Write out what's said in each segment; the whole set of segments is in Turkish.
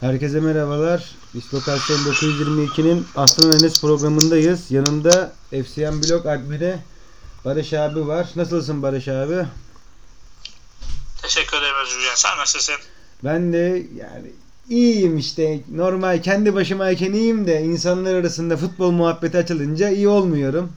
Herkese merhabalar. Dislokasyon 922'nin Aslan Enes programındayız. Yanımda FCM Blog admini Barış abi var. Nasılsın Barış abi? Teşekkür ederim Özgür. Sen nasılsın? Ben de yani iyiyim işte. Normal kendi başımayken iyiyim de insanlar arasında futbol muhabbeti açılınca iyi olmuyorum.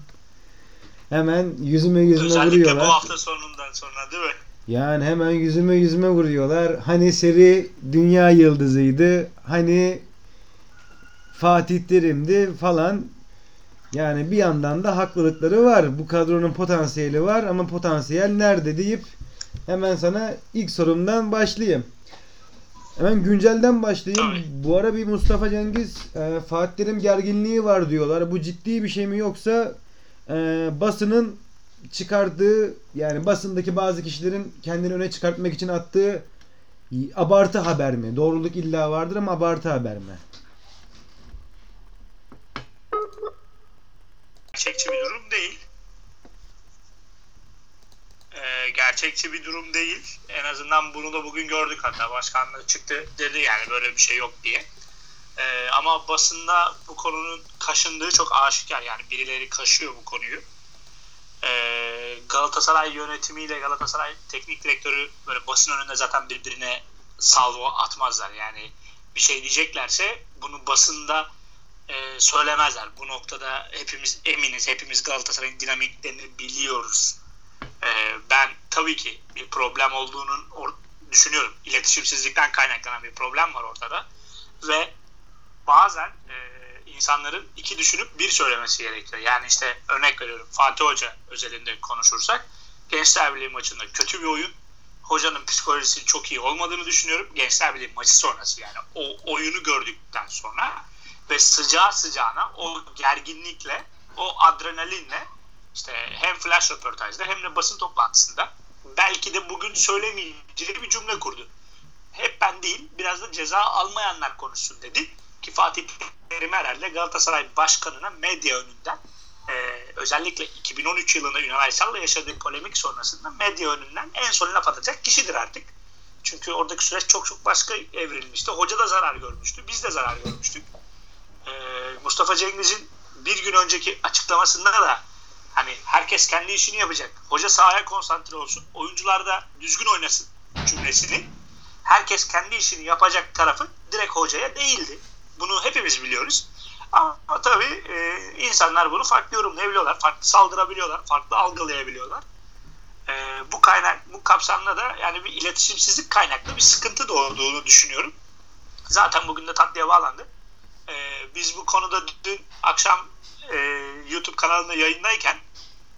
Hemen yüzüme yüzüme Özellikle vuruyorlar. bu hafta sonundan sonra değil mi? Yani hemen yüzüme yüzüme vuruyorlar. Hani seri dünya yıldızıydı. Hani Fatih Terim'di falan. Yani bir yandan da haklılıkları var. Bu kadronun potansiyeli var ama potansiyel nerede deyip hemen sana ilk sorumdan başlayayım. Hemen güncelden başlayayım. Bu ara bir Mustafa Cengiz e, Fatih Terim gerginliği var diyorlar. Bu ciddi bir şey mi yoksa e, basının çıkardığı yani basındaki bazı kişilerin kendini öne çıkartmak için attığı abartı haber mi? Doğruluk illa vardır ama abartı haber mi? Gerçekçi bir durum değil. Ee, gerçekçi bir durum değil. En azından bunu da bugün gördük hatta başkanlığı çıktı dedi yani böyle bir şey yok diye. Ee, ama basında bu konunun kaşındığı çok aşikar yani birileri kaşıyor bu konuyu. Galatasaray yönetimiyle Galatasaray teknik direktörü böyle basın önünde zaten birbirine salvo atmazlar. Yani bir şey diyeceklerse bunu basında e, söylemezler. Bu noktada hepimiz eminiz. Hepimiz Galatasaray'ın dinamiklerini biliyoruz. E, ben tabii ki bir problem olduğunun or- düşünüyorum. İletişimsizlikten kaynaklanan bir problem var ortada. Ve bazen e, insanların iki düşünüp bir söylemesi gerekiyor. Yani işte örnek veriyorum Fatih Hoca özelinde konuşursak Gençler Birliği maçında kötü bir oyun. Hocanın psikolojisi çok iyi olmadığını düşünüyorum. Gençler Birliği maçı sonrası yani o oyunu gördükten sonra ve sıcağı sıcağına o gerginlikle o adrenalinle işte hem flash röportajda hem de basın toplantısında belki de bugün söylemeyeceği bir cümle kurdu. Hep ben değil biraz da ceza almayanlar konuşsun dedi ki Fatih Terim herhalde Galatasaray Başkanı'na medya önünden e, özellikle 2013 yılında Ünal Aysal'la yaşadığı polemik sonrasında medya önünden en son laf atacak kişidir artık. Çünkü oradaki süreç çok çok başka evrilmişti. Hoca da zarar görmüştü. Biz de zarar görmüştük. E, Mustafa Cengiz'in bir gün önceki açıklamasında da hani herkes kendi işini yapacak. Hoca sahaya konsantre olsun. Oyuncular da düzgün oynasın cümlesini herkes kendi işini yapacak tarafı direkt hocaya değildi. Bunu hepimiz biliyoruz. Ama tabii e, insanlar bunu farklı yorumlayabiliyorlar, farklı saldırabiliyorlar, farklı algılayabiliyorlar. E, bu kaynak, bu kapsamda da yani bir iletişimsizlik kaynaklı bir sıkıntı doğduğunu düşünüyorum. Zaten bugün de tatlıya bağlandı. E, biz bu konuda dün akşam e, YouTube kanalında yayındayken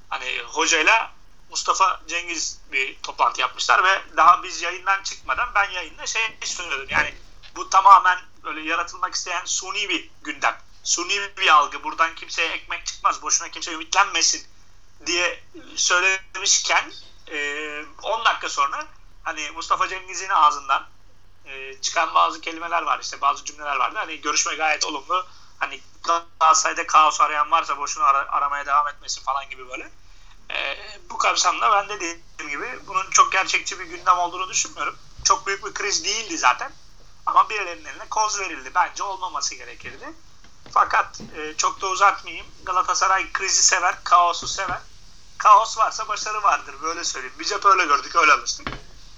hani hocayla Mustafa Cengiz bir toplantı yapmışlar ve daha biz yayından çıkmadan ben yayında şey söylüyordum. Yani bu tamamen böyle yaratılmak isteyen suni bir gündem. Suni bir algı. Buradan kimseye ekmek çıkmaz. Boşuna kimse ümitlenmesin diye söylemişken 10 dakika sonra hani Mustafa Cengiz'in ağzından e, çıkan bazı kelimeler var işte bazı cümleler vardı. Hani görüşme gayet olumlu. Hani Galatasaray'da kaos arayan varsa boşuna ara- aramaya devam etmesin falan gibi böyle. E, bu kapsamda ben de dediğim gibi bunun çok gerçekçi bir gündem olduğunu düşünmüyorum. Çok büyük bir kriz değildi zaten. Ama birilerinin eline koz verildi. Bence olmaması gerekirdi. Fakat e, çok da uzatmayayım. Galatasaray krizi sever, kaosu sever. Kaos varsa başarı vardır. Böyle söyleyeyim. Biz hep öyle gördük, öyle alıştık.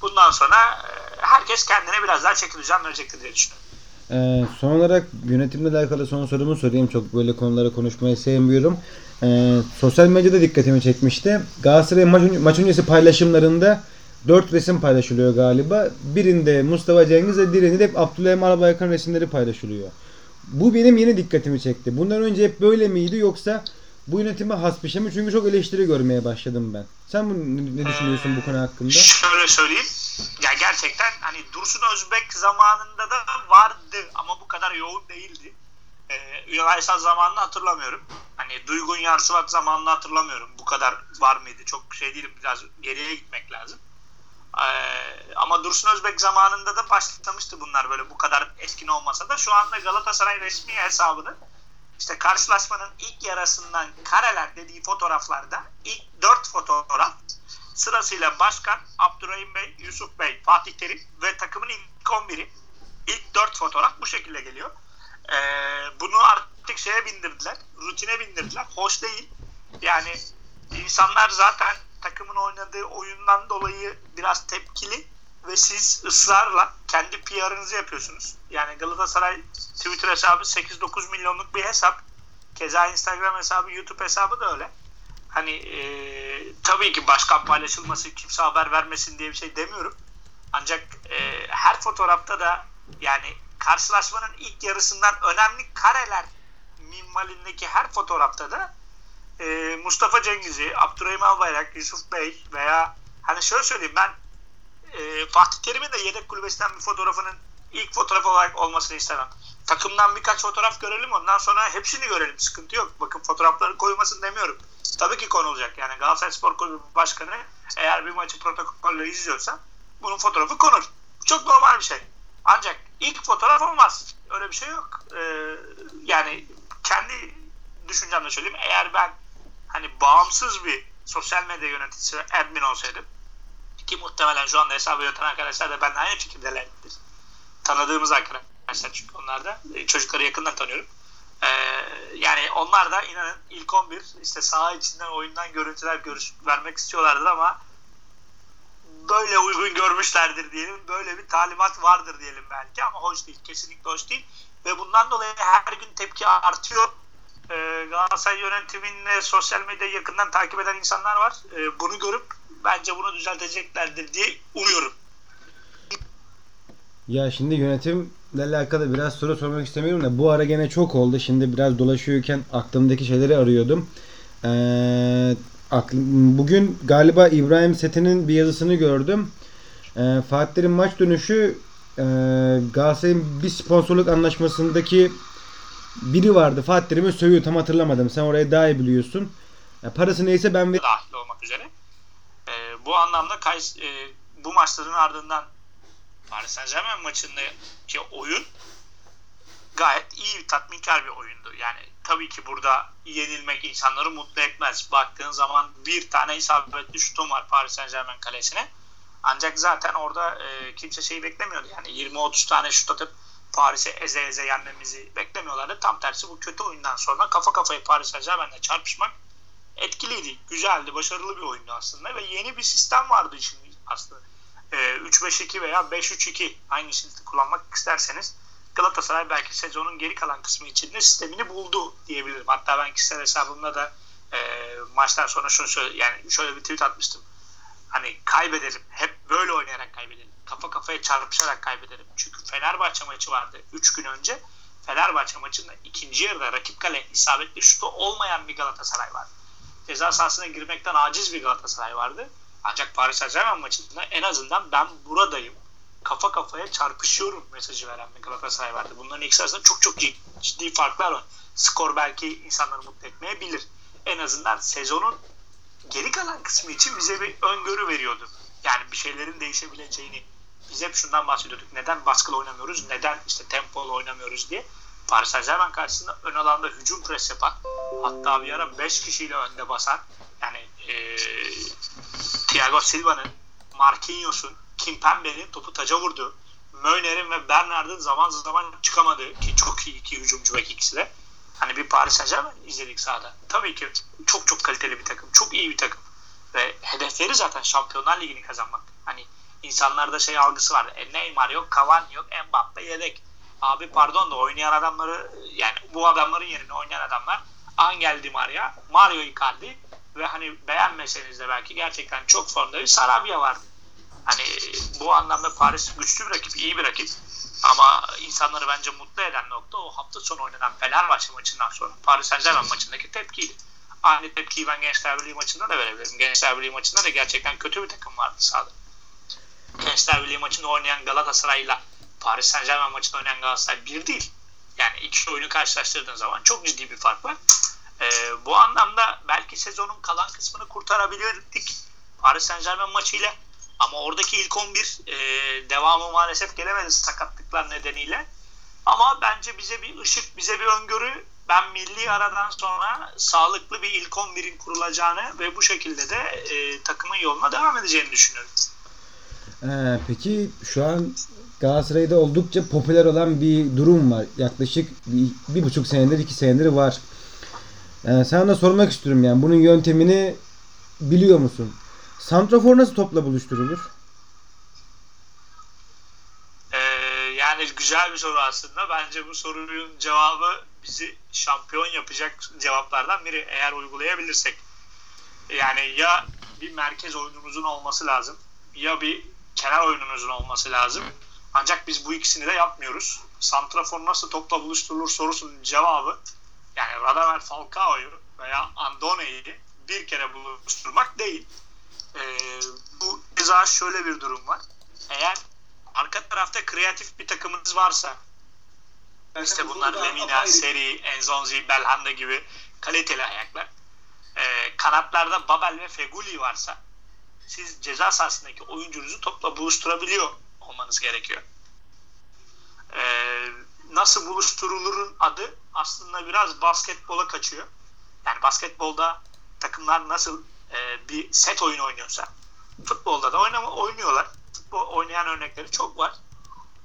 Bundan sonra e, herkes kendine biraz daha çeki düzen verecektir diye düşünüyorum. Ee, son olarak yönetimle alakalı son sorumu sorayım. Çok böyle konuları konuşmayı sevmiyorum. Ee, sosyal medyada dikkatimi çekmişti. Galatasaray maç, maç öncesi paylaşımlarında dört resim paylaşılıyor galiba. Birinde Mustafa Cengiz ve diğerinde de hep Abdülhamim Albayrak'ın resimleri paylaşılıyor. Bu benim yeni dikkatimi çekti. Bundan önce hep böyle miydi yoksa bu yönetime has bir şey mi? Çünkü çok eleştiri görmeye başladım ben. Sen bu, ne düşünüyorsun bu konu hakkında? Şöyle söyleyeyim. Ya gerçekten hani Dursun Özbek zamanında da vardı ama bu kadar yoğun değildi. Ee, Ünal Aysal zamanını hatırlamıyorum. Hani Duygun Yarsuvat zamanını hatırlamıyorum. Bu kadar var mıydı? Çok şey değilim. Biraz geriye gitmek lazım. Ee, ama Dursun Özbek zamanında da başlamıştı bunlar böyle bu kadar eskin olmasa da şu anda Galatasaray resmi hesabını işte karşılaşmanın ilk yarısından kareler dediği fotoğraflarda ilk dört fotoğraf sırasıyla Başkan, Abdurrahim Bey, Yusuf Bey, Fatih Terim ve takımın ilk 11'i ilk 4 fotoğraf bu şekilde geliyor. E, bunu artık şeye bindirdiler. Rutine bindirdiler. Hoş değil. Yani insanlar zaten takımın oynadığı oyundan dolayı biraz tepkili ve siz ısrarla kendi PR'ınızı yapıyorsunuz. Yani Galatasaray Twitter hesabı 8-9 milyonluk bir hesap. Keza Instagram hesabı, YouTube hesabı da öyle. Hani e, tabii ki başkan paylaşılması, kimse haber vermesin diye bir şey demiyorum. Ancak e, her fotoğrafta da yani karşılaşmanın ilk yarısından önemli kareler minvalindeki her fotoğrafta da e, Mustafa Cengiz'i, Abdurrahim Albayrak, Yusuf Bey veya hani şöyle söyleyeyim ben e, Fatih Terim'in de yedek kulübesinden bir fotoğrafının ilk fotoğraf olarak olmasını istemem. Takımdan birkaç fotoğraf görelim ondan sonra hepsini görelim. Sıkıntı yok. Bakın fotoğrafları koymasın demiyorum. Tabii ki konulacak. Yani Galatasaray Spor Kulübü Başkanı eğer bir maçı protokolle izliyorsa bunun fotoğrafı konur. Çok normal bir şey. Ancak ilk fotoğraf olmaz. Öyle bir şey yok. Ee, yani kendi düşüncemle söyleyeyim. Eğer ben hani bağımsız bir sosyal medya yöneticisi admin olsaydım ki muhtemelen şu anda hesabı yöneten arkadaşlar da ben aynı fikirdelerdir. Tanıdığımız arkadaşlar çünkü onlar da e, çocukları yakından tanıyorum. Ee, yani onlar da inanın ilk 11 işte saha içinden oyundan görüntüler görüş, vermek istiyorlardı ama böyle uygun görmüşlerdir diyelim. Böyle bir talimat vardır diyelim belki ama hoş değil. Kesinlikle hoş değil. Ve bundan dolayı her gün tepki artıyor. Ee, Galatasaray yönetimini sosyal medyayı yakından takip eden insanlar var. Ee, bunu görüp bence bunu düzelteceklerdir diye umuyorum. Ya şimdi yönetimle alakalı biraz soru sormak istemiyorum da bu ara gene çok oldu. Şimdi biraz dolaşıyorken aklımdaki şeyleri arıyordum. Ee, bugün galiba İbrahim Setin'in bir yazısını gördüm. Ee, Fatih'in maç dönüşü e, Galatasaray'ın bir sponsorluk anlaşmasındaki biri vardı. Fatih Terim'i sövüyor tam hatırlamadım. Sen orayı daha iyi biliyorsun. Ya parası neyse ben dahil olmak üzere. Ee, bu anlamda Kays, e, bu maçların ardından Paris Saint Germain maçındaki oyun gayet iyi tatminkar bir oyundu. Yani tabii ki burada yenilmek insanları mutlu etmez. Baktığın zaman bir tane isabetli şutum var Paris Saint Germain kalesine. Ancak zaten orada e, kimse şeyi beklemiyordu. Yani 20-30 tane şut atıp Paris'e eze eze yenmemizi beklemiyorlardı. Tam tersi bu kötü oyundan sonra kafa kafaya Paris Saint Germain'le çarpışmak etkiliydi. Güzeldi. Başarılı bir oyundu aslında. Ve yeni bir sistem vardı şimdi aslında. E, 3-5-2 veya 5-3-2 hangisini kullanmak isterseniz Galatasaray belki sezonun geri kalan kısmı içinde sistemini buldu diyebilirim. Hatta ben kişisel hesabımda da e, maçtan sonra şunu söyle, yani şöyle bir tweet atmıştım. Hani kaybedelim. Hep böyle oynayarak kaybedelim. Kafa kafaya çarpışarak kaybedelim. Çünkü Fenerbahçe maçı vardı 3 gün önce. Fenerbahçe maçında ikinci yarıda rakip kale isabetli şutu olmayan bir Galatasaray vardı. Ceza sahasına girmekten aciz bir Galatasaray vardı. Ancak Paris Saint Germain maçında en azından ben buradayım kafa kafaya çarpışıyorum mesajı veren bir Galatasaray vardı. Bunların ikisi arasında çok çok ciddi farklar var. Skor belki insanları mutlu etmeyebilir. En azından sezonun geri kalan kısmı için bize bir öngörü veriyordu. Yani bir şeylerin değişebileceğini. Biz hep şundan bahsediyorduk. Neden baskılı oynamıyoruz? Neden işte tempolu oynamıyoruz diye. Paris Saint Germain karşısında ön alanda hücum pres yapan hatta bir ara 5 kişiyle önde basan yani ee, Thiago Silva'nın Marquinhos'un Kimpembe'nin topu taca vurdu. Möyner'in ve Bernard'ın zaman zaman çıkamadığı ki çok iyi iki hücumcu bek ikisi de. Hani bir Paris Saint Germain izledik sahada. Tabii ki çok çok kaliteli bir takım. Çok iyi bir takım. Ve hedefleri zaten Şampiyonlar Ligi'ni kazanmak. Hani insanlarda şey algısı var. E, Neymar yok, Cavani yok, Mbappe yedek. Abi pardon da oynayan adamları yani bu adamların yerine oynayan adamlar Angel Di Maria, Mario Icardi ve hani beğenmeseniz de belki gerçekten çok formda bir Sarabia vardı. Hani bu anlamda Paris güçlü bir rakip, iyi bir rakip. Ama insanları bence mutlu eden nokta o hafta sonu oynanan Fenerbahçe maçından sonra Paris Saint Germain maçındaki tepkiydi. Aynı tepkiyi ben Gençler Birliği maçında da verebilirim. Gençler Birliği maçında da gerçekten kötü bir takım vardı sahada. Gençler Birliği maçında oynayan Galatasaray'la Paris Saint Germain maçında oynayan Galatasaray bir değil. Yani iki oyunu karşılaştırdığın zaman çok ciddi bir fark var. Ee, bu anlamda belki sezonun kalan kısmını kurtarabilirdik Paris Saint Germain maçıyla. Ama oradaki ilk 11 e, devamı maalesef gelemedi sakatlıklar nedeniyle. Ama bence bize bir ışık, bize bir öngörü. Ben milli aradan sonra sağlıklı bir ilk 11'in kurulacağını ve bu şekilde de e, takımın yoluna devam edeceğini düşünüyorum. Ee, peki şu an Galatasaray'da oldukça popüler olan bir durum var. Yaklaşık bir, bir buçuk senedir, iki senedir var. Ee, sana da sormak istiyorum yani bunun yöntemini biliyor musun? Santrafor nasıl topla buluşturulur? Ee, yani güzel bir soru aslında. Bence bu sorunun cevabı bizi şampiyon yapacak cevaplardan biri eğer uygulayabilirsek. Yani ya bir merkez oyunumuzun olması lazım ya bir kenar oyunumuzun olması lazım. Ancak biz bu ikisini de yapmıyoruz. Santrafor nasıl topla buluşturulur sorusunun cevabı yani Radamel Falcao'yu veya Andone'yi bir kere buluşturmak değil. Ee, bu keza şöyle bir durum var. Eğer arka tarafta kreatif bir takımınız varsa işte bunlar Lemina, Seri, Enzonzi, Belhanda gibi kaliteli ayaklar. Ee, kanatlarda Babel ve Feguli varsa siz ceza sahasındaki oyuncunuzu topla buluşturabiliyor olmanız gerekiyor. Ee, nasıl buluşturulurun adı aslında biraz basketbola kaçıyor. Yani basketbolda takımlar nasıl e, bir set oyun oynuyorsa futbolda da oynama, oynuyorlar. Futbol oynayan örnekleri çok var.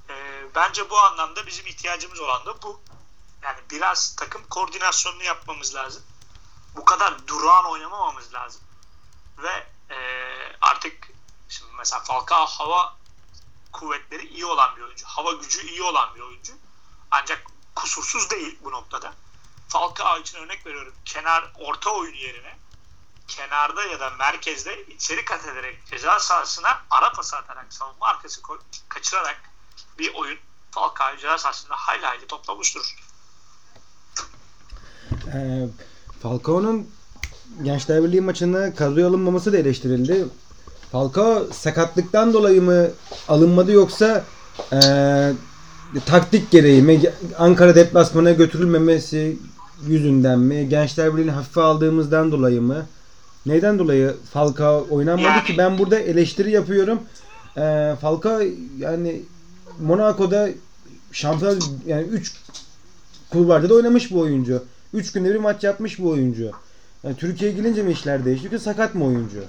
E, bence bu anlamda bizim ihtiyacımız olan da bu. Yani biraz takım koordinasyonunu yapmamız lazım. Bu kadar durağan oynamamamız lazım. Ve e, artık şimdi mesela Falcao hava kuvvetleri iyi olan bir oyuncu. Hava gücü iyi olan bir oyuncu. Ancak kusursuz değil bu noktada. Falcao için örnek veriyorum. Kenar orta oyunu yerine kenarda ya da merkezde içeri kat ederek ceza sahasına ara pas atarak savunma arkası kaçırarak bir oyun Falcao ceza sahasında hayli hayli topla buluşturur. Ee, Falcao'nun Gençler Birliği maçında kadroya alınmaması da eleştirildi. Falcao sakatlıktan dolayı mı alınmadı yoksa e, taktik gereği mi Ankara deplasmana götürülmemesi yüzünden mi Gençler Birliği'ni hafife aldığımızdan dolayı mı neyden dolayı Falcao oynanmadı ki ben burada eleştiri yapıyorum. E, Falcao yani Monaco'da şampiyon yani 3 kulvarda da oynamış bu oyuncu. 3 günde bir maç yapmış bu oyuncu. Yani Türkiye'ye gelince mi işler değişti yoksa sakat mı oyuncu?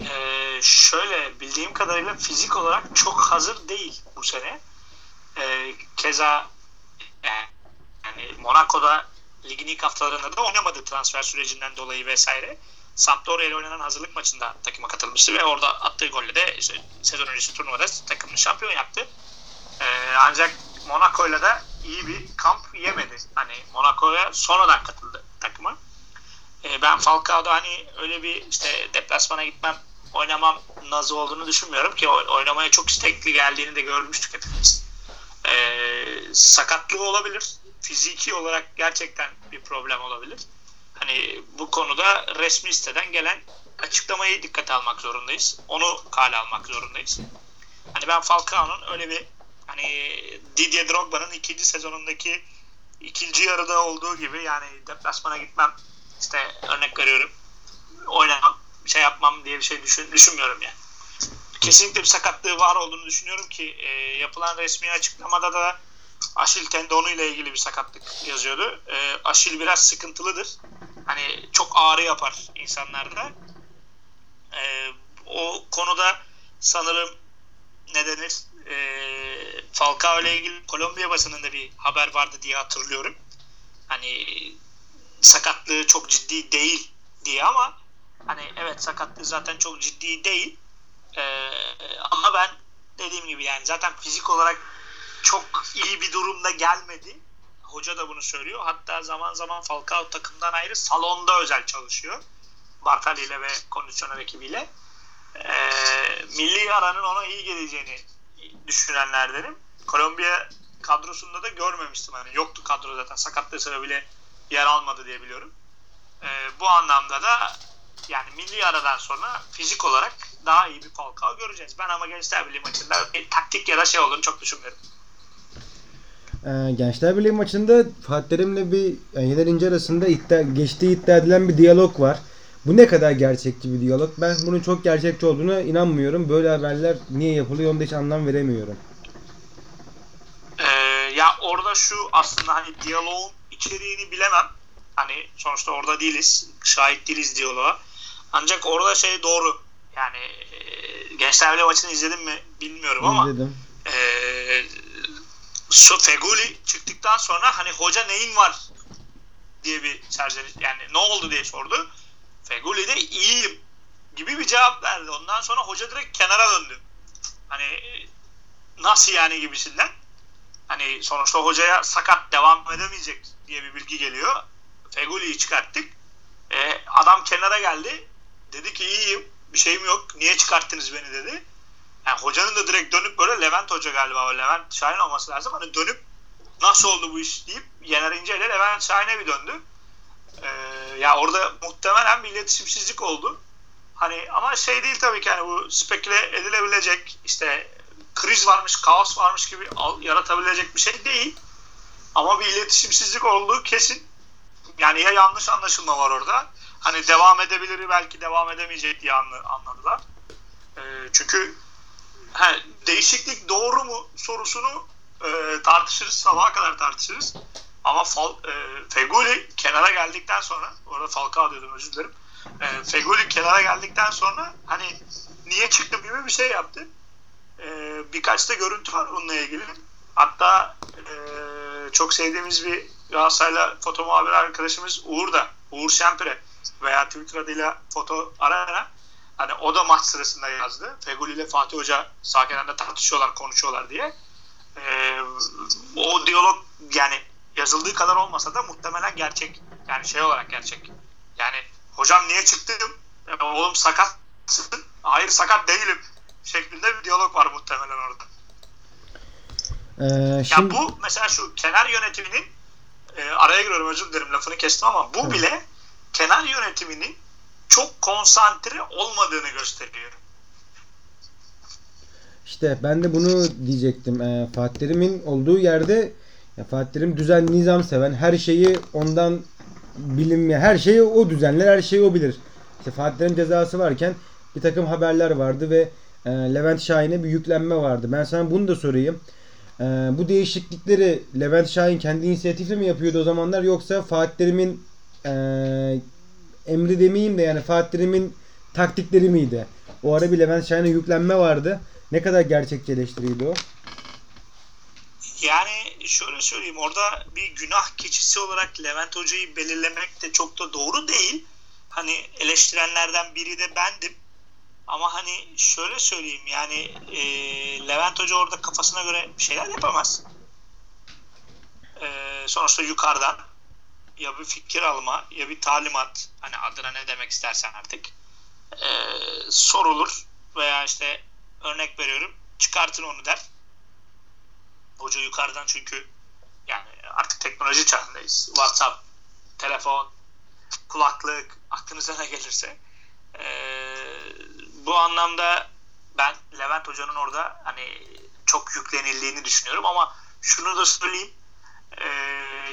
Ee, şöyle bildiğim kadarıyla fizik olarak çok hazır değil bu sene. Ee, keza yani Monaco'da ligin ilk haftalarında da oynamadı transfer sürecinden dolayı vesaire. Sampdoria ile oynanan hazırlık maçında takıma katılmıştı ve orada attığı golle de işte sezon öncesi turnuvada takımını şampiyon yaptı. Ee, ancak Monaco ile de iyi bir kamp yemedi. Hani Monaco'ya sonradan katıldı takıma. Ee, ben Falcao'da hani öyle bir işte deplasmana gitmem oynamam nazı olduğunu düşünmüyorum ki oynamaya çok istekli geldiğini de görmüştük hepimiz. Ee, sakatlığı olabilir. Fiziki olarak gerçekten bir problem olabilir. Hani bu konuda resmi siteden gelen açıklamayı dikkate almak zorundayız. Onu kale almak zorundayız. Hani ben Falcao'nun öyle bir hani Didier Drogba'nın ikinci sezonundaki ikinci yarıda olduğu gibi yani deplasmana gitmem işte örnek veriyorum oynamam şey yapmam diye bir şey düşün, düşünmüyorum yani. Kesinlikle bir sakatlığı var olduğunu düşünüyorum ki e, yapılan resmi açıklamada da Aşil tendonu ile ilgili bir sakatlık yazıyordu. E, aşil biraz sıkıntılıdır. Hani çok ağrı yapar insanlarda. E, o konuda sanırım ne denir? E, Falcao ile ilgili Kolombiya basınında bir haber vardı diye hatırlıyorum. Hani sakatlığı çok ciddi değil diye ama hani evet sakatlığı zaten çok ciddi değil. Ee, ama ben dediğim gibi yani zaten fizik olarak çok iyi bir durumda gelmedi. Hoca da bunu söylüyor. Hatta zaman zaman Falcao takımdan ayrı salonda özel çalışıyor. Bartali ile ve kondisyoner ekibiyle. Ee, milli aranın ona iyi geleceğini düşünenlerdenim. Kolombiya kadrosunda da görmemiştim. Yani yoktu kadro zaten sakatlığı sebebiyle yer almadı diye biliyorum. E, bu anlamda da yani milli aradan sonra fizik olarak daha iyi bir Falcao göreceğiz. Ben ama Gençler Birliği maçında bir taktik ya da şey olduğunu çok düşünmüyorum. Ee, Gençler Birliği maçında Fatih Terim'le bir Yener İnce arasında iddia, geçtiği iddia edilen bir diyalog var. Bu ne kadar gerçekçi bir diyalog? Ben bunun çok gerçekçi olduğuna inanmıyorum. Böyle haberler niye yapılıyor onu da hiç anlam veremiyorum. Ee, ya orada şu aslında hani diyaloğun içeriğini bilemem. Hani sonuçta orada değiliz. Şahit değiliz diyaloğa. Ancak orada şey doğru. Yani e, Gençler Birliği maçını izledin mi bilmiyorum ama İzledim. e, so Feguli çıktıktan sonra hani hoca neyin var diye bir serzeniş yani ne oldu diye sordu. Feguli de iyiyim gibi bir cevap verdi. Ondan sonra hoca direkt kenara döndü. Hani nasıl yani gibisinden. Hani sonuçta hocaya sakat devam edemeyecek diye bir bilgi geliyor. Feguli'yi çıkarttık. E, adam kenara geldi. Dedi ki iyiyim. Bir şeyim yok. Niye çıkarttınız beni dedi. Yani hocanın da direkt dönüp böyle Levent Hoca galiba. Levent Şahin olması lazım. Hani dönüp nasıl oldu bu iş deyip Yener İnce ile Levent Şahin'e bir döndü. Ee, ya orada muhtemelen bir iletişimsizlik oldu. Hani ama şey değil tabii ki hani bu speküle edilebilecek işte kriz varmış, kaos varmış gibi yaratabilecek bir şey değil. Ama bir iletişimsizlik olduğu kesin. Yani ya yanlış anlaşılma var orada. Hani devam edebilir belki devam edemeyecek diye anladılar. E, çünkü he, değişiklik doğru mu sorusunu e, tartışırız. Sabaha kadar tartışırız. Ama Fal, e, Feguli kenara geldikten sonra orada Falcao diyordum özür dilerim. E, Feguli kenara geldikten sonra hani niye çıktım gibi bir şey yaptı. E, birkaç da görüntü var bununla ilgili. Hatta e, çok sevdiğimiz bir Galatasaray'la foto muhabir arkadaşımız Uğur da Uğur Şempire veya Twitter adıyla foto arana hani o da maç sırasında yazdı. Feguli ile Fatih Hoca sağ tartışıyorlar, konuşuyorlar diye. Ee, o diyalog yani yazıldığı kadar olmasa da muhtemelen gerçek. Yani şey olarak gerçek. Yani hocam niye çıktım? Oğlum sakatsın. Hayır sakat değilim. Şeklinde bir diyalog var muhtemelen orada. Ee, şimdi... Ya bu mesela şu kenar yönetiminin e, araya giriyorum özür dilerim lafını kestim ama bu evet. bile kenar yönetiminin çok konsantre olmadığını gösteriyor. İşte ben de bunu diyecektim. E, Fatih Terim'in olduğu yerde ya Fatih düzen nizam seven her şeyi ondan bilim her şeyi o düzenler her şeyi o bilir. İşte Fatih cezası varken bir takım haberler vardı ve e, Levent Şahin'e bir yüklenme vardı. Ben sana bunu da sorayım. E, bu değişiklikleri Levent Şahin kendi inisiyatifle mi yapıyordu o zamanlar yoksa Fatih e, emri demeyeyim de yani Fatih taktikleri miydi? O ara bir Levent Şahin'e yüklenme vardı. Ne kadar gerçekçi o? Yani şöyle söyleyeyim orada bir günah keçisi olarak Levent Hoca'yı belirlemek de çok da doğru değil. Hani eleştirenlerden biri de bendim. Ama hani şöyle söyleyeyim yani e, Levent Hoca orada kafasına göre şeyler yapamaz. E, sonuçta yukarıdan ya bir fikir alma ya bir talimat hani adına ne demek istersen artık e, sorulur veya işte örnek veriyorum çıkartın onu der. Hoca yukarıdan çünkü yani artık teknoloji çağındayız. WhatsApp, telefon, kulaklık aklınıza ne gelirse. Ee, bu anlamda ben Levent Hoca'nın orada hani çok yüklenildiğini düşünüyorum ama şunu da söyleyeyim. Ee,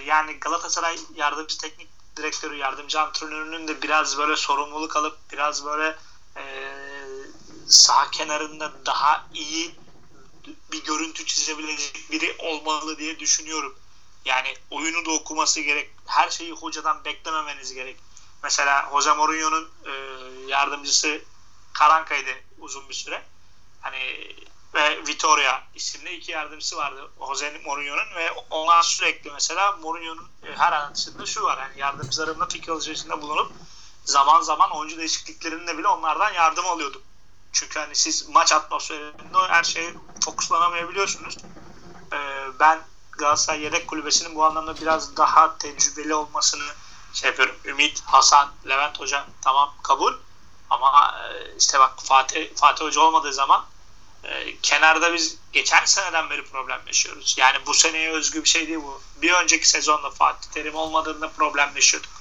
yani Galatasaray yardımcı teknik direktörü, yardımcı antrenörünün de biraz böyle sorumluluk alıp biraz böyle e, sağ kenarında daha iyi bir görüntü çizebilecek biri olmalı diye düşünüyorum. Yani oyunu da okuması gerek. Her şeyi hocadan beklememeniz gerek. Mesela Jose Mourinho'nun e, yardımcısı Karanka'ydı uzun bir süre. Hani ve Vitoria isimli iki yardımcısı vardı Jose Mourinho'nun ve onlar sürekli mesela Mourinho'nun e, her anlatışında şu var yani yardımcılarımla fikir alışverişinde bulunup zaman zaman oyuncu değişikliklerinde bile onlardan yardım alıyordum. Çünkü hani siz maç atmosferinde her şeye fokuslanamayabiliyorsunuz. Ee, ben Galatasaray yedek kulübesinin bu anlamda biraz daha tecrübeli olmasını şey yapıyorum. Ümit, Hasan, Levent Hoca tamam kabul. Ama e, işte bak Fatih, Fatih Hoca olmadığı zaman e, kenarda biz geçen seneden beri problem yaşıyoruz. Yani bu seneye özgü bir şey değil bu. Bir önceki sezonda Fatih Terim olmadığında problem yaşıyorduk.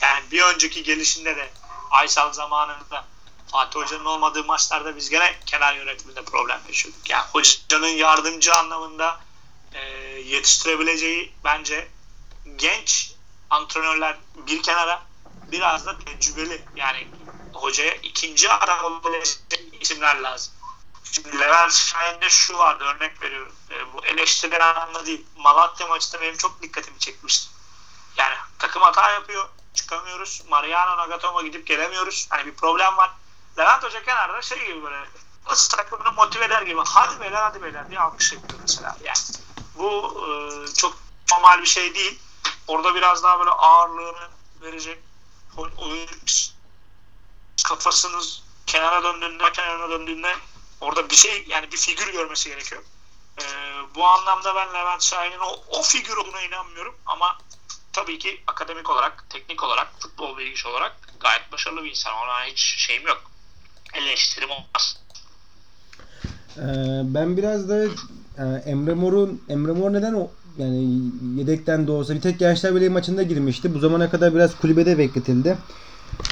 Yani bir önceki gelişinde de Aysal zamanında Fatih Hoca'nın olmadığı maçlarda biz gene kenar yönetiminde problem yaşıyorduk. Yani hocanın yardımcı anlamında e, yetiştirebileceği bence genç antrenörler bir kenara biraz da tecrübeli yani hocaya ikinci ara olabilecek isimler lazım. Şimdi Levent Şahin'de şu vardı örnek veriyorum. E, bu eleştirilen anlamda değil. Malatya maçında benim çok dikkatimi çekmişti. Yani takım hata yapıyor. Çıkamıyoruz. Mariano Nagatomo gidip gelemiyoruz. Hani bir problem var. Levent Hoca kenarda şey gibi böyle Nasıl takımını motive eder gibi hadi beyler hadi beyler diye alkış yapıyor mesela. Yani bu e, çok normal bir şey değil. Orada biraz daha böyle ağırlığını verecek oyun kafasınız kenara döndüğünde kenara döndüğünde orada bir şey yani bir figür görmesi gerekiyor. Ee, bu anlamda ben Levent Şahin'in o, o figür olduğuna inanmıyorum ama tabii ki akademik olarak, teknik olarak, futbol bilgisi olarak gayet başarılı bir insan. Ona hiç şeyim yok. Eleştirim olmaz. Ee, ben biraz da e, Emre Mor'un Emre Mor neden o yani yedekten de olsa bir tek Gençler Birliği maçında girmişti. Bu zamana kadar biraz kulübede bekletildi.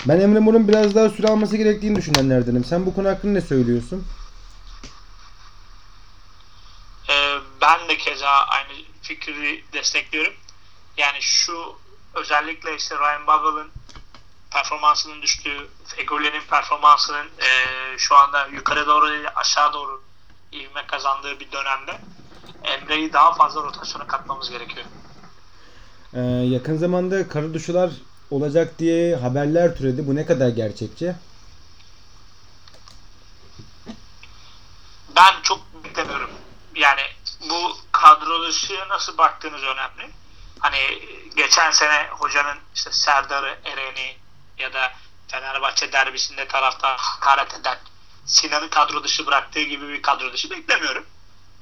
Ben Emre Mor'un biraz daha süre alması gerektiğini düşünenlerdenim. Sen bu konu hakkında ne söylüyorsun? Ee, ben de keza aynı fikri destekliyorum. Yani şu özellikle işte Ryan Babel'ın performansının düştüğü, Fegoli'nin performansının e, şu anda yukarı doğru değil aşağı doğru ivme kazandığı bir dönemde Emre'yi daha fazla rotasyona katmamız gerekiyor. Ee, yakın zamanda karı duşular olacak diye haberler türedi. Bu ne kadar gerçekçi? Ben çok beklemiyorum. Yani bu kadro dışı nasıl baktığınız önemli. Hani geçen sene hocanın işte Serdar'ı, Eren'i ya da Fenerbahçe derbisinde taraftar hakaret eden Sinan'ı kadro dışı bıraktığı gibi bir kadro dışı beklemiyorum.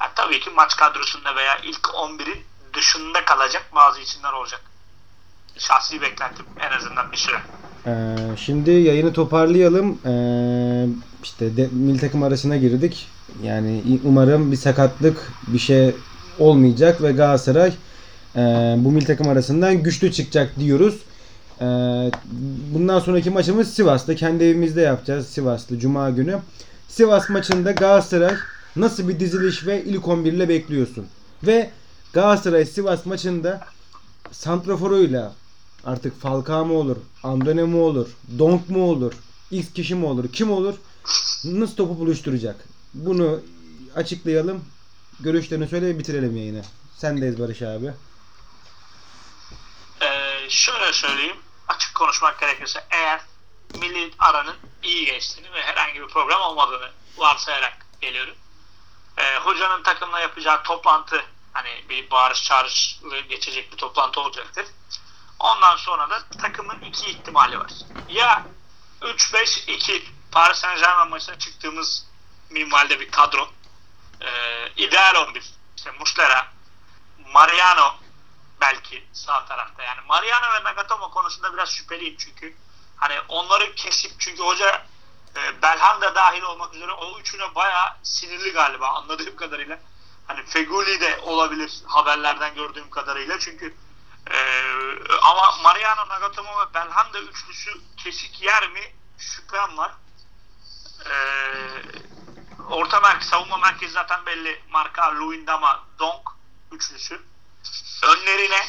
Yani tabii ki maç kadrosunda veya ilk 11'in dışında kalacak bazı isimler olacak. Şahsi beklentim en azından bir süre. Ee, şimdi yayını toparlayalım. Ee, işte de, milli takım arasına girdik. Yani umarım bir sakatlık bir şey olmayacak ve Galatasaray e, bu milli takım arasından güçlü çıkacak diyoruz. E, bundan sonraki maçımız Sivas'ta. Kendi evimizde yapacağız Sivas'ta Cuma günü. Sivas maçında Galatasaray nasıl bir diziliş ve ilk 11 ile bekliyorsun? Ve Galatasaray Sivas maçında santraforuyla artık Falcao mu olur, Andone mu olur, Donk mu olur, X kişi mi olur, kim olur? Nasıl topu buluşturacak? Bunu açıklayalım. Görüşlerini söyle ve bitirelim yayını. Sendeyiz Barış abi. Ee, şöyle söyleyeyim. Açık konuşmak gerekirse eğer milli aranın iyi geçtiğini ve herhangi bir problem olmadığını varsayarak geliyorum. Ee, hocanın takımla yapacağı toplantı hani bir bağırış çağrışlı geçecek bir toplantı olacaktır. Ondan sonra da takımın iki ihtimali var. Ya 3-5-2 Paris Saint Germain maçına çıktığımız minvalde bir kadro. Ee, ideal 11. İşte Muslera, Mariano belki sağ tarafta. Yani Mariano ve Nagatomo konusunda biraz şüpheliyim çünkü. Hani onları kesip çünkü hoca e, Belhan da dahil olmak üzere o üçüne bayağı sinirli galiba anladığım kadarıyla. Hani Feguli de olabilir haberlerden gördüğüm kadarıyla. Çünkü e, ama Mariano, Nagatomo ve Belhan da üçlüsü kesik yer mi şüphem var. E, orta merkez, savunma merkezi zaten belli. Marka, Luindama, Donk üçlüsü. Önlerine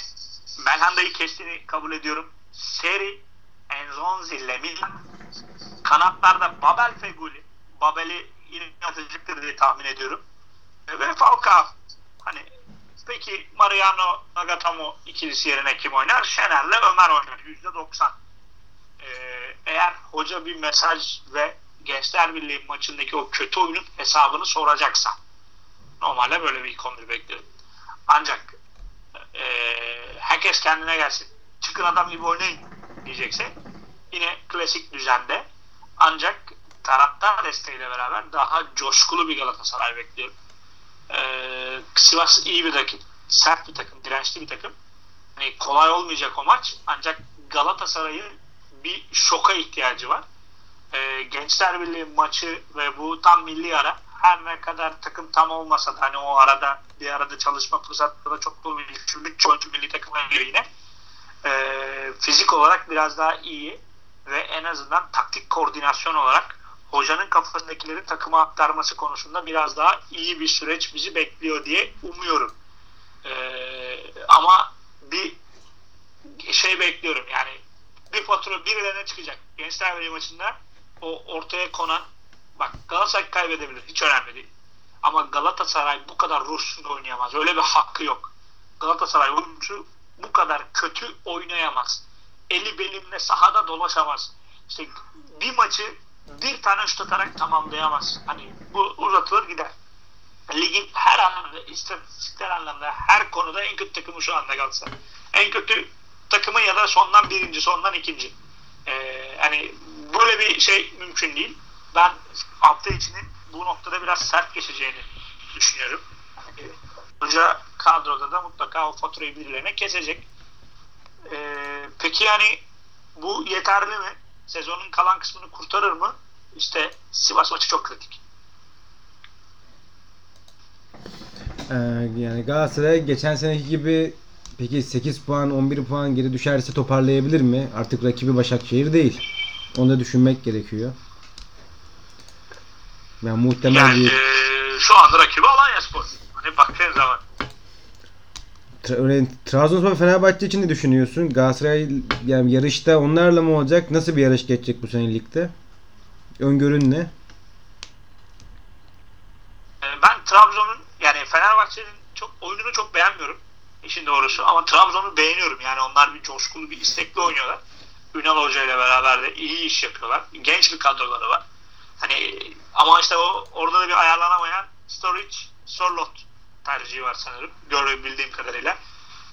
Belhanda'yı kestiğini kabul ediyorum. Seri, Enzonzi, Lemina. Kanatlarda Babel Feguli. Babel'i yine diye tahmin ediyorum. Ve Falcao. Hani peki Mariano Nagatomo ikilisi yerine kim oynar? Şener'le Ömer oynar. %90. Ee, eğer hoca bir mesaj ve Gençler Birliği maçındaki o kötü oyunun hesabını soracaksa normalde böyle bir ilk 11 bekliyorum. Ancak e, herkes kendine gelsin. Çıkın adam gibi oynayın diyecekse yine klasik düzende ancak taraftar desteğiyle beraber daha coşkulu bir Galatasaray bekliyorum. Ee, Sivas iyi bir takım. Sert bir takım, dirençli bir takım. Yani kolay olmayacak o maç. Ancak Galatasaray'ın bir şoka ihtiyacı var. Ee, Gençler Birliği maçı ve bu tam milli ara her ne kadar takım tam olmasa da hani o arada bir arada çalışma fırsatları da çok dolu bir çoğuncu milli takıma göre yine e, fizik olarak biraz daha iyi ve en azından taktik koordinasyon olarak hocanın kafasındakileri takıma aktarması konusunda biraz daha iyi bir süreç bizi bekliyor diye umuyorum. Ee, ama bir şey bekliyorum yani bir fatura birilerine çıkacak. Gençler Birliği maçında o ortaya konan bak Galatasaray kaybedebilir. Hiç önemli değil. Ama Galatasaray bu kadar ruhsuz oynayamaz. Öyle bir hakkı yok. Galatasaray oyuncu bu kadar kötü oynayamaz. Eli belimle sahada dolaşamaz. İşte bir maçı bir tane şut atarak tamamlayamaz. Hani bu uzatılır gider. Ligin her anlamda, istatistikler anlamda, her konuda en kötü takımı şu anda Galatasaray. En kötü takımı ya da sondan birinci, sondan ikinci. Ee, hani böyle bir şey mümkün değil. Ben hafta içinin bu noktada biraz sert geçeceğini düşünüyorum. Hoca kadroda da mutlaka o faturayı birilerine kesecek. Ee, peki yani bu yeterli mi? Sezonun kalan kısmını kurtarır mı? İşte Sivas maçı çok kritik. Ee, yani Galatasaray geçen seneki gibi peki 8 puan 11 puan geri düşerse toparlayabilir mi? Artık rakibi Başakşehir değil. Onu da düşünmek gerekiyor. Yani muhtemel Yani bir e, şu anda rakibi Alanyaspor. Hani baktığın zaman. Tra- Trabzonspor ve Fenerbahçe için ne düşünüyorsun? Galatasaray yani yarışta onlarla mı olacak? Nasıl bir yarış geçecek bu sene ligde? Öngörün ne? E, ben Trabzon'un yani Fenerbahçe'nin çok oyununu çok beğenmiyorum. işin doğrusu ama Trabzon'u beğeniyorum. Yani onlar bir coşkulu, bir istekli oynuyorlar. Ünal Hoca ile beraber de iyi iş yapıyorlar. Genç bir kadroları var. Hani ama işte o orada da bir ayarlanamayan Sturridge, Sorlot tercihi var sanırım. Görebildiğim kadarıyla.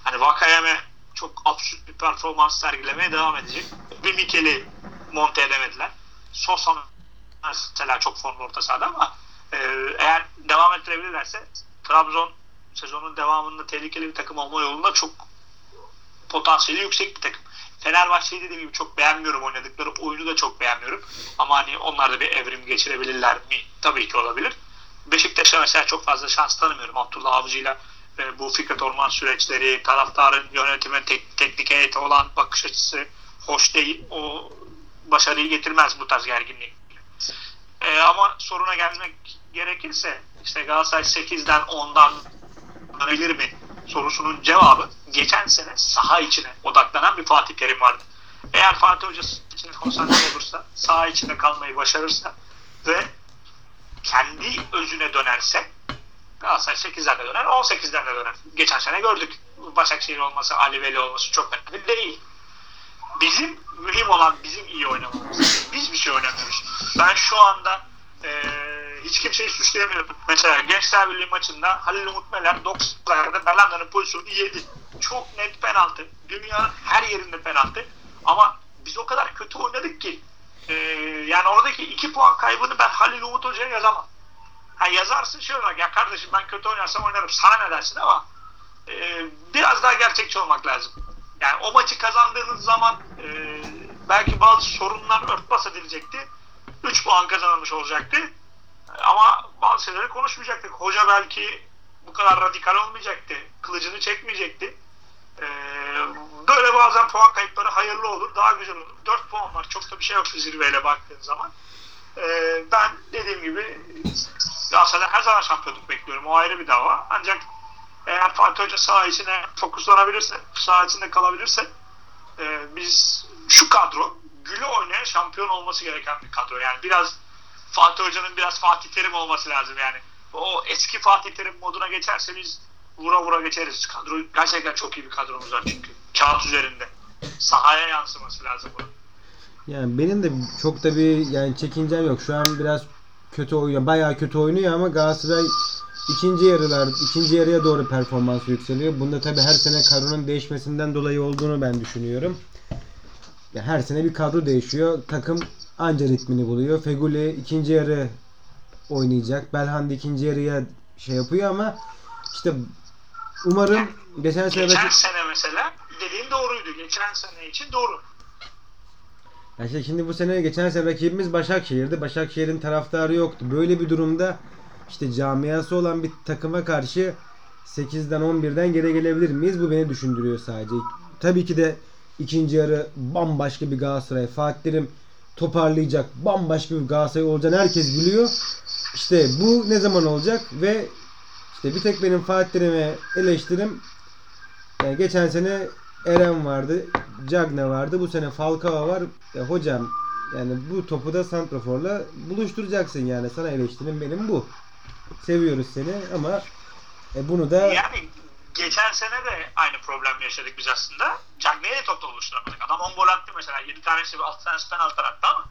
Hani Vakayeme çok absürt bir performans sergilemeye devam edecek. Bir Mikel'i monte edemediler. Sosa mesela çok formlu orta sahada ama e, eğer devam ettirebilirlerse Trabzon sezonun devamında tehlikeli bir takım olma yolunda çok potansiyeli yüksek bir takım. Fenerbahçe'yi dediğim çok beğenmiyorum oynadıkları oyunu da çok beğenmiyorum. Ama hani onlar da bir evrim geçirebilirler mi? Tabii ki olabilir. Beşiktaş'a mesela çok fazla şans tanımıyorum. Abdullah Avcı'yla e, bu Fikret Orman süreçleri, taraftarın yönetime, tek, teknik heyete olan bakış açısı hoş değil. O başarıyı getirmez bu tarz gerginlik. E, ama soruna gelmek gerekirse işte Galatasaray 8'den 10'dan bilir mi sorusunun cevabı geçen sene saha içine odaklanan bir Fatih Terim vardı. Eğer Fatih Hoca içine konsantre olursa, saha içinde kalmayı başarırsa ve kendi özüne dönerse Galatasaray 8'den de döner, 18'den de döner. Geçen sene gördük. Başakşehir olması, Ali Veli olması çok önemli değil. Bizim mühim olan bizim iyi oynamamız. Biz bir şey oynamıyoruz. Ben şu anda eee hiç kimseyi suçlayamıyorum. Mesela Gençler Birliği maçında Halil Umut Meler 90'larda Belanda'nın pozisyonu yedi. Çok net penaltı. Dünyanın her yerinde penaltı. Ama biz o kadar kötü oynadık ki e, yani oradaki iki puan kaybını ben Halil Umut Hoca'ya yazamam. Ha yazarsın şey olarak ya kardeşim ben kötü oynarsam oynarım sana ne dersin ama e, biraz daha gerçekçi olmak lazım. Yani o maçı kazandığınız zaman e, belki bazı sorunlar örtbas edilecekti. 3 puan kazanılmış olacaktı. Ama bazı şeyleri konuşmayacaktık. Hoca belki bu kadar radikal olmayacaktı. Kılıcını çekmeyecekti. Ee, böyle bazen puan kayıpları hayırlı olur. Daha güzel olur. 4 puan var. Çok da bir şey yok zirveyle baktığın zaman. Ee, ben dediğim gibi Galatasaray'dan her zaman şampiyonluk bekliyorum. O ayrı bir dava. Ancak eğer Fatih Hoca saha içine fokuslanabilirse, saha içinde kalabilirse e, biz şu kadro güle oynaya şampiyon olması gereken bir kadro. Yani biraz Fatih Hoca'nın biraz Fatih Terim olması lazım yani. O eski Fatih Terim moduna geçerse biz vura vura geçeriz. Kadro gerçekten çok iyi bir kadromuz var çünkü. Kağıt üzerinde. Sahaya yansıması lazım bu. Yani benim de çok da bir yani çekincem yok. Şu an biraz kötü oynuyor. Bayağı kötü oynuyor ama Galatasaray ikinci yarılar ikinci yarıya doğru performansı yükseliyor. Bunda tabi her sene kadronun değişmesinden dolayı olduğunu ben düşünüyorum. Ya her sene bir kadro değişiyor. Takım anca ritmini buluyor. Feguli ikinci yarı oynayacak. Belhandi ikinci yarıya şey yapıyor ama işte umarım geçen sene Geçen sene mesela dediğin doğruydu. Geçen sene için doğru. Ya işte şimdi bu sene geçen sene rakibimiz Başakşehir'di. Başakşehir'in taraftarı yoktu. Böyle bir durumda işte camiası olan bir takıma karşı 8'den 11'den geri gelebilir miyiz? Bu beni düşündürüyor sadece. Tabii ki de ikinci yarı bambaşka bir Galatasaray. Fatih Terim toparlayacak. Bambaşka bir Galatasaray olacağını herkes biliyor. İşte bu ne zaman olacak ve işte bir tek benim Fatih eleştirim yani geçen sene Eren vardı, Cagne vardı. Bu sene Falcao var. Ya hocam yani bu topu da santraforla buluşturacaksın yani. Sana eleştirim benim bu. Seviyoruz seni ama e, bunu da Yani geçen sene de aynı problem yaşadık biz aslında. Cagney'e top da oluşturamadık. Adam 10 gol attı mesela. 7 tanesi 6 tanesi penaltı attı ama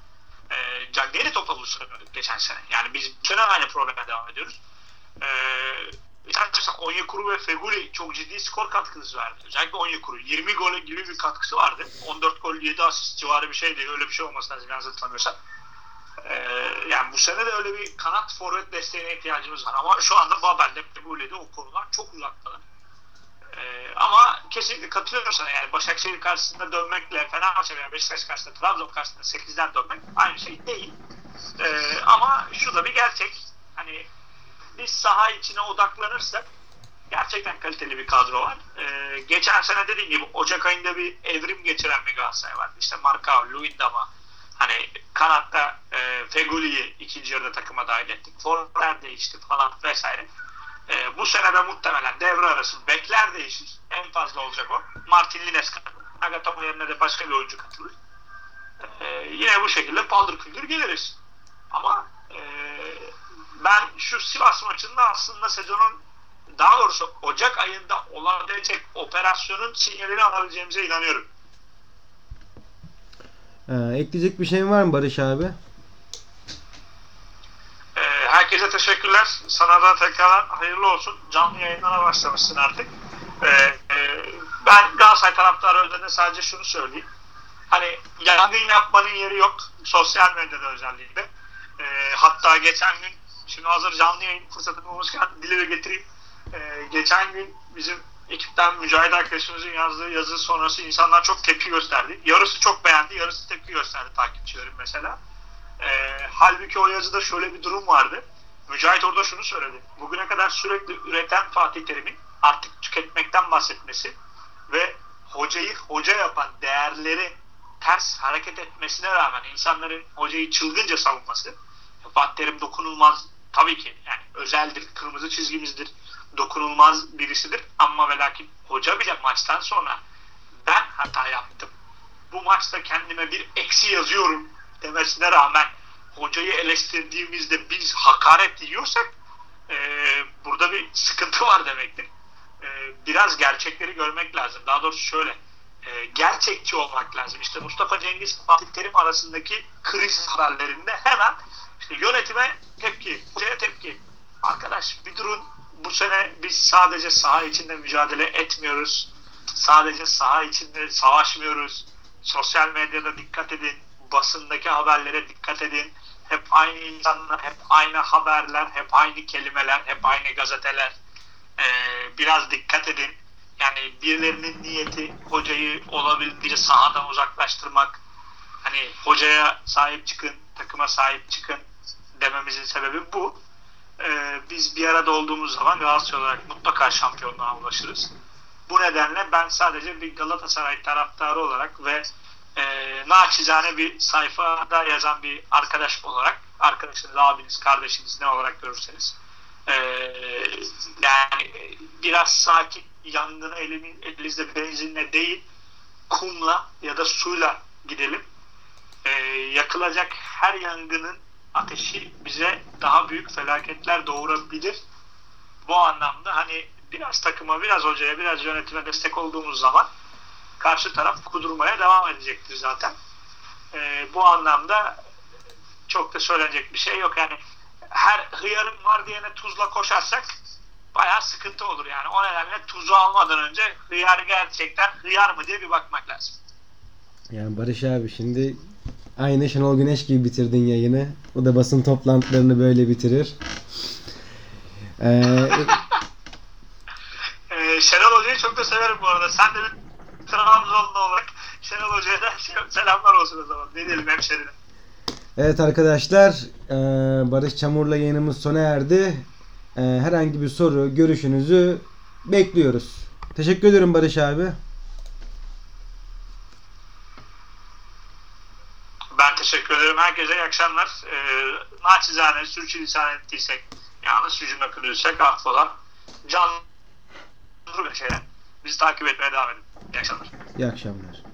E, Cagney'i topla buluşturamıyorduk geçen sene. Yani biz bu aynı probleme devam ediyoruz. E, mesela Onyekuru ve Feguli çok ciddi skor katkısı verdi. Özellikle Onyekuru. 20 gol gibi bir katkısı vardı. 14 gol 7 asist civarı bir şeydi. Öyle bir şey olması lazım yanlış hatırlamıyorsam. Ee, yani bu sene de öyle bir kanat forvet desteğine ihtiyacımız var. Ama şu anda Babel'de Feguli'de o konular çok uzaktalar. Ee, ama kesinlikle katılıyorum sana yani Başakşehir karşısında dönmekle Fenerbahçe veya Beşiktaş karşısında Trabzon karşısında 8'den dönmek aynı şey değil. Ee, ama şu da bir gerçek. Hani biz saha içine odaklanırsak gerçekten kaliteli bir kadro var. Ee, geçen sene dediğim gibi Ocak ayında bir evrim geçiren bir Galatasaray vardı. İşte Markao, Luyendama, hani kanatta e, Feguli'yi ikinci yarıda takıma dahil ettik. Forvetler değişti falan vesaire. E, bu sene de muhtemelen devre arası bekler değişir. En fazla olacak o. Martin Lines katılır. Agatomo yerine de başka bir oyuncu katılır. E, yine bu şekilde paldır küldür geliriz. Ama e, ben şu Sivas maçında aslında sezonun daha doğrusu Ocak ayında olabilecek operasyonun sinyalini alabileceğimize inanıyorum. Ee, ekleyecek bir şey var mı Barış abi? Herkese teşekkürler. Sana da tekrar hayırlı olsun. Canlı yayınlara başlamışsın artık. Ee, e, ben Galatasaray taraftarı önünde sadece şunu söyleyeyim. Hani yangın yapmanın yeri yok. Sosyal medyada özellikle. Ee, hatta geçen gün şimdi hazır canlı yayın fırsatı bulmuşken dile getireyim. Ee, geçen gün bizim ekipten Mücahit arkadaşımızın yazdığı yazı sonrası insanlar çok tepki gösterdi. Yarısı çok beğendi, yarısı tepki gösterdi takipçilerim mesela. E, halbuki o yazıda şöyle bir durum vardı. Mücahit orada şunu söyledi. Bugüne kadar sürekli üreten Fatih Terim'in artık tüketmekten bahsetmesi ve hocayı hoca yapan değerleri ters hareket etmesine rağmen insanların hocayı çılgınca savunması Fatih Terim dokunulmaz tabii ki yani özeldir, kırmızı çizgimizdir, dokunulmaz birisidir ama ve lakin hoca bile maçtan sonra ben hata yaptım. Bu maçta kendime bir eksi yazıyorum demesine rağmen hocayı eleştirdiğimizde biz hakaret yiyorsak e, burada bir sıkıntı var demektir. E, biraz gerçekleri görmek lazım. Daha doğrusu şöyle e, gerçekçi olmak lazım. İşte Mustafa Cengiz Fatih Terim arasındaki kriz haberlerinde hemen işte yönetime tepki, hocaya tepki. Arkadaş bir durun bu sene biz sadece saha içinde mücadele etmiyoruz. Sadece saha içinde savaşmıyoruz. Sosyal medyada dikkat edin. Basındaki haberlere dikkat edin. Hep aynı insanlar, hep aynı haberler, hep aynı kelimeler, hep aynı gazeteler. Ee, biraz dikkat edin. Yani birilerinin niyeti hocayı olabildiğince sahadan uzaklaştırmak. Hani hocaya sahip çıkın, takıma sahip çıkın dememizin sebebi bu. Ee, biz bir arada olduğumuz zaman Galatasaray olarak mutlaka şampiyonluğa ulaşırız. Bu nedenle ben sadece bir Galatasaray taraftarı olarak ve e, naçizane bir sayfada yazan bir arkadaş olarak arkadaşınız, abiniz, kardeşiniz ne olarak görürseniz e, yani biraz sakin yangını elini, elinizde benzinle değil kumla ya da suyla gidelim. E, yakılacak her yangının ateşi bize daha büyük felaketler doğurabilir. Bu anlamda hani biraz takıma, biraz hocaya, biraz yönetime destek olduğumuz zaman karşı taraf kudurmaya devam edecektir zaten. Ee, bu anlamda çok da söylenecek bir şey yok. Yani her hıyarım var diyene tuzla koşarsak bayağı sıkıntı olur yani. O nedenle tuzu almadan önce hıyar gerçekten hıyar mı diye bir bakmak lazım. Yani Barış abi şimdi aynı Şenol Güneş gibi bitirdin yayını. O da basın toplantılarını böyle bitirir. Ee, Ee, Şenol Hoca'yı çok da severim bu arada. Sen de Trabzonlu olarak Şenol Hoca'ya da şey- selamlar olsun o zaman. Ne diyelim hemşerine. evet arkadaşlar ee, Barış Çamur'la yayınımız sona erdi. Ee, herhangi bir soru, görüşünüzü bekliyoruz. Teşekkür ederim Barış abi. Ben teşekkür ederim. Herkese iyi akşamlar. Ee, naçizane sürçülisan ettiysek, yanlış bir cümle kuruyorsak affola. Canlı bir şeyler. Bizi takip etmeye devam edin. İyi akşamlar. İyi akşamlar.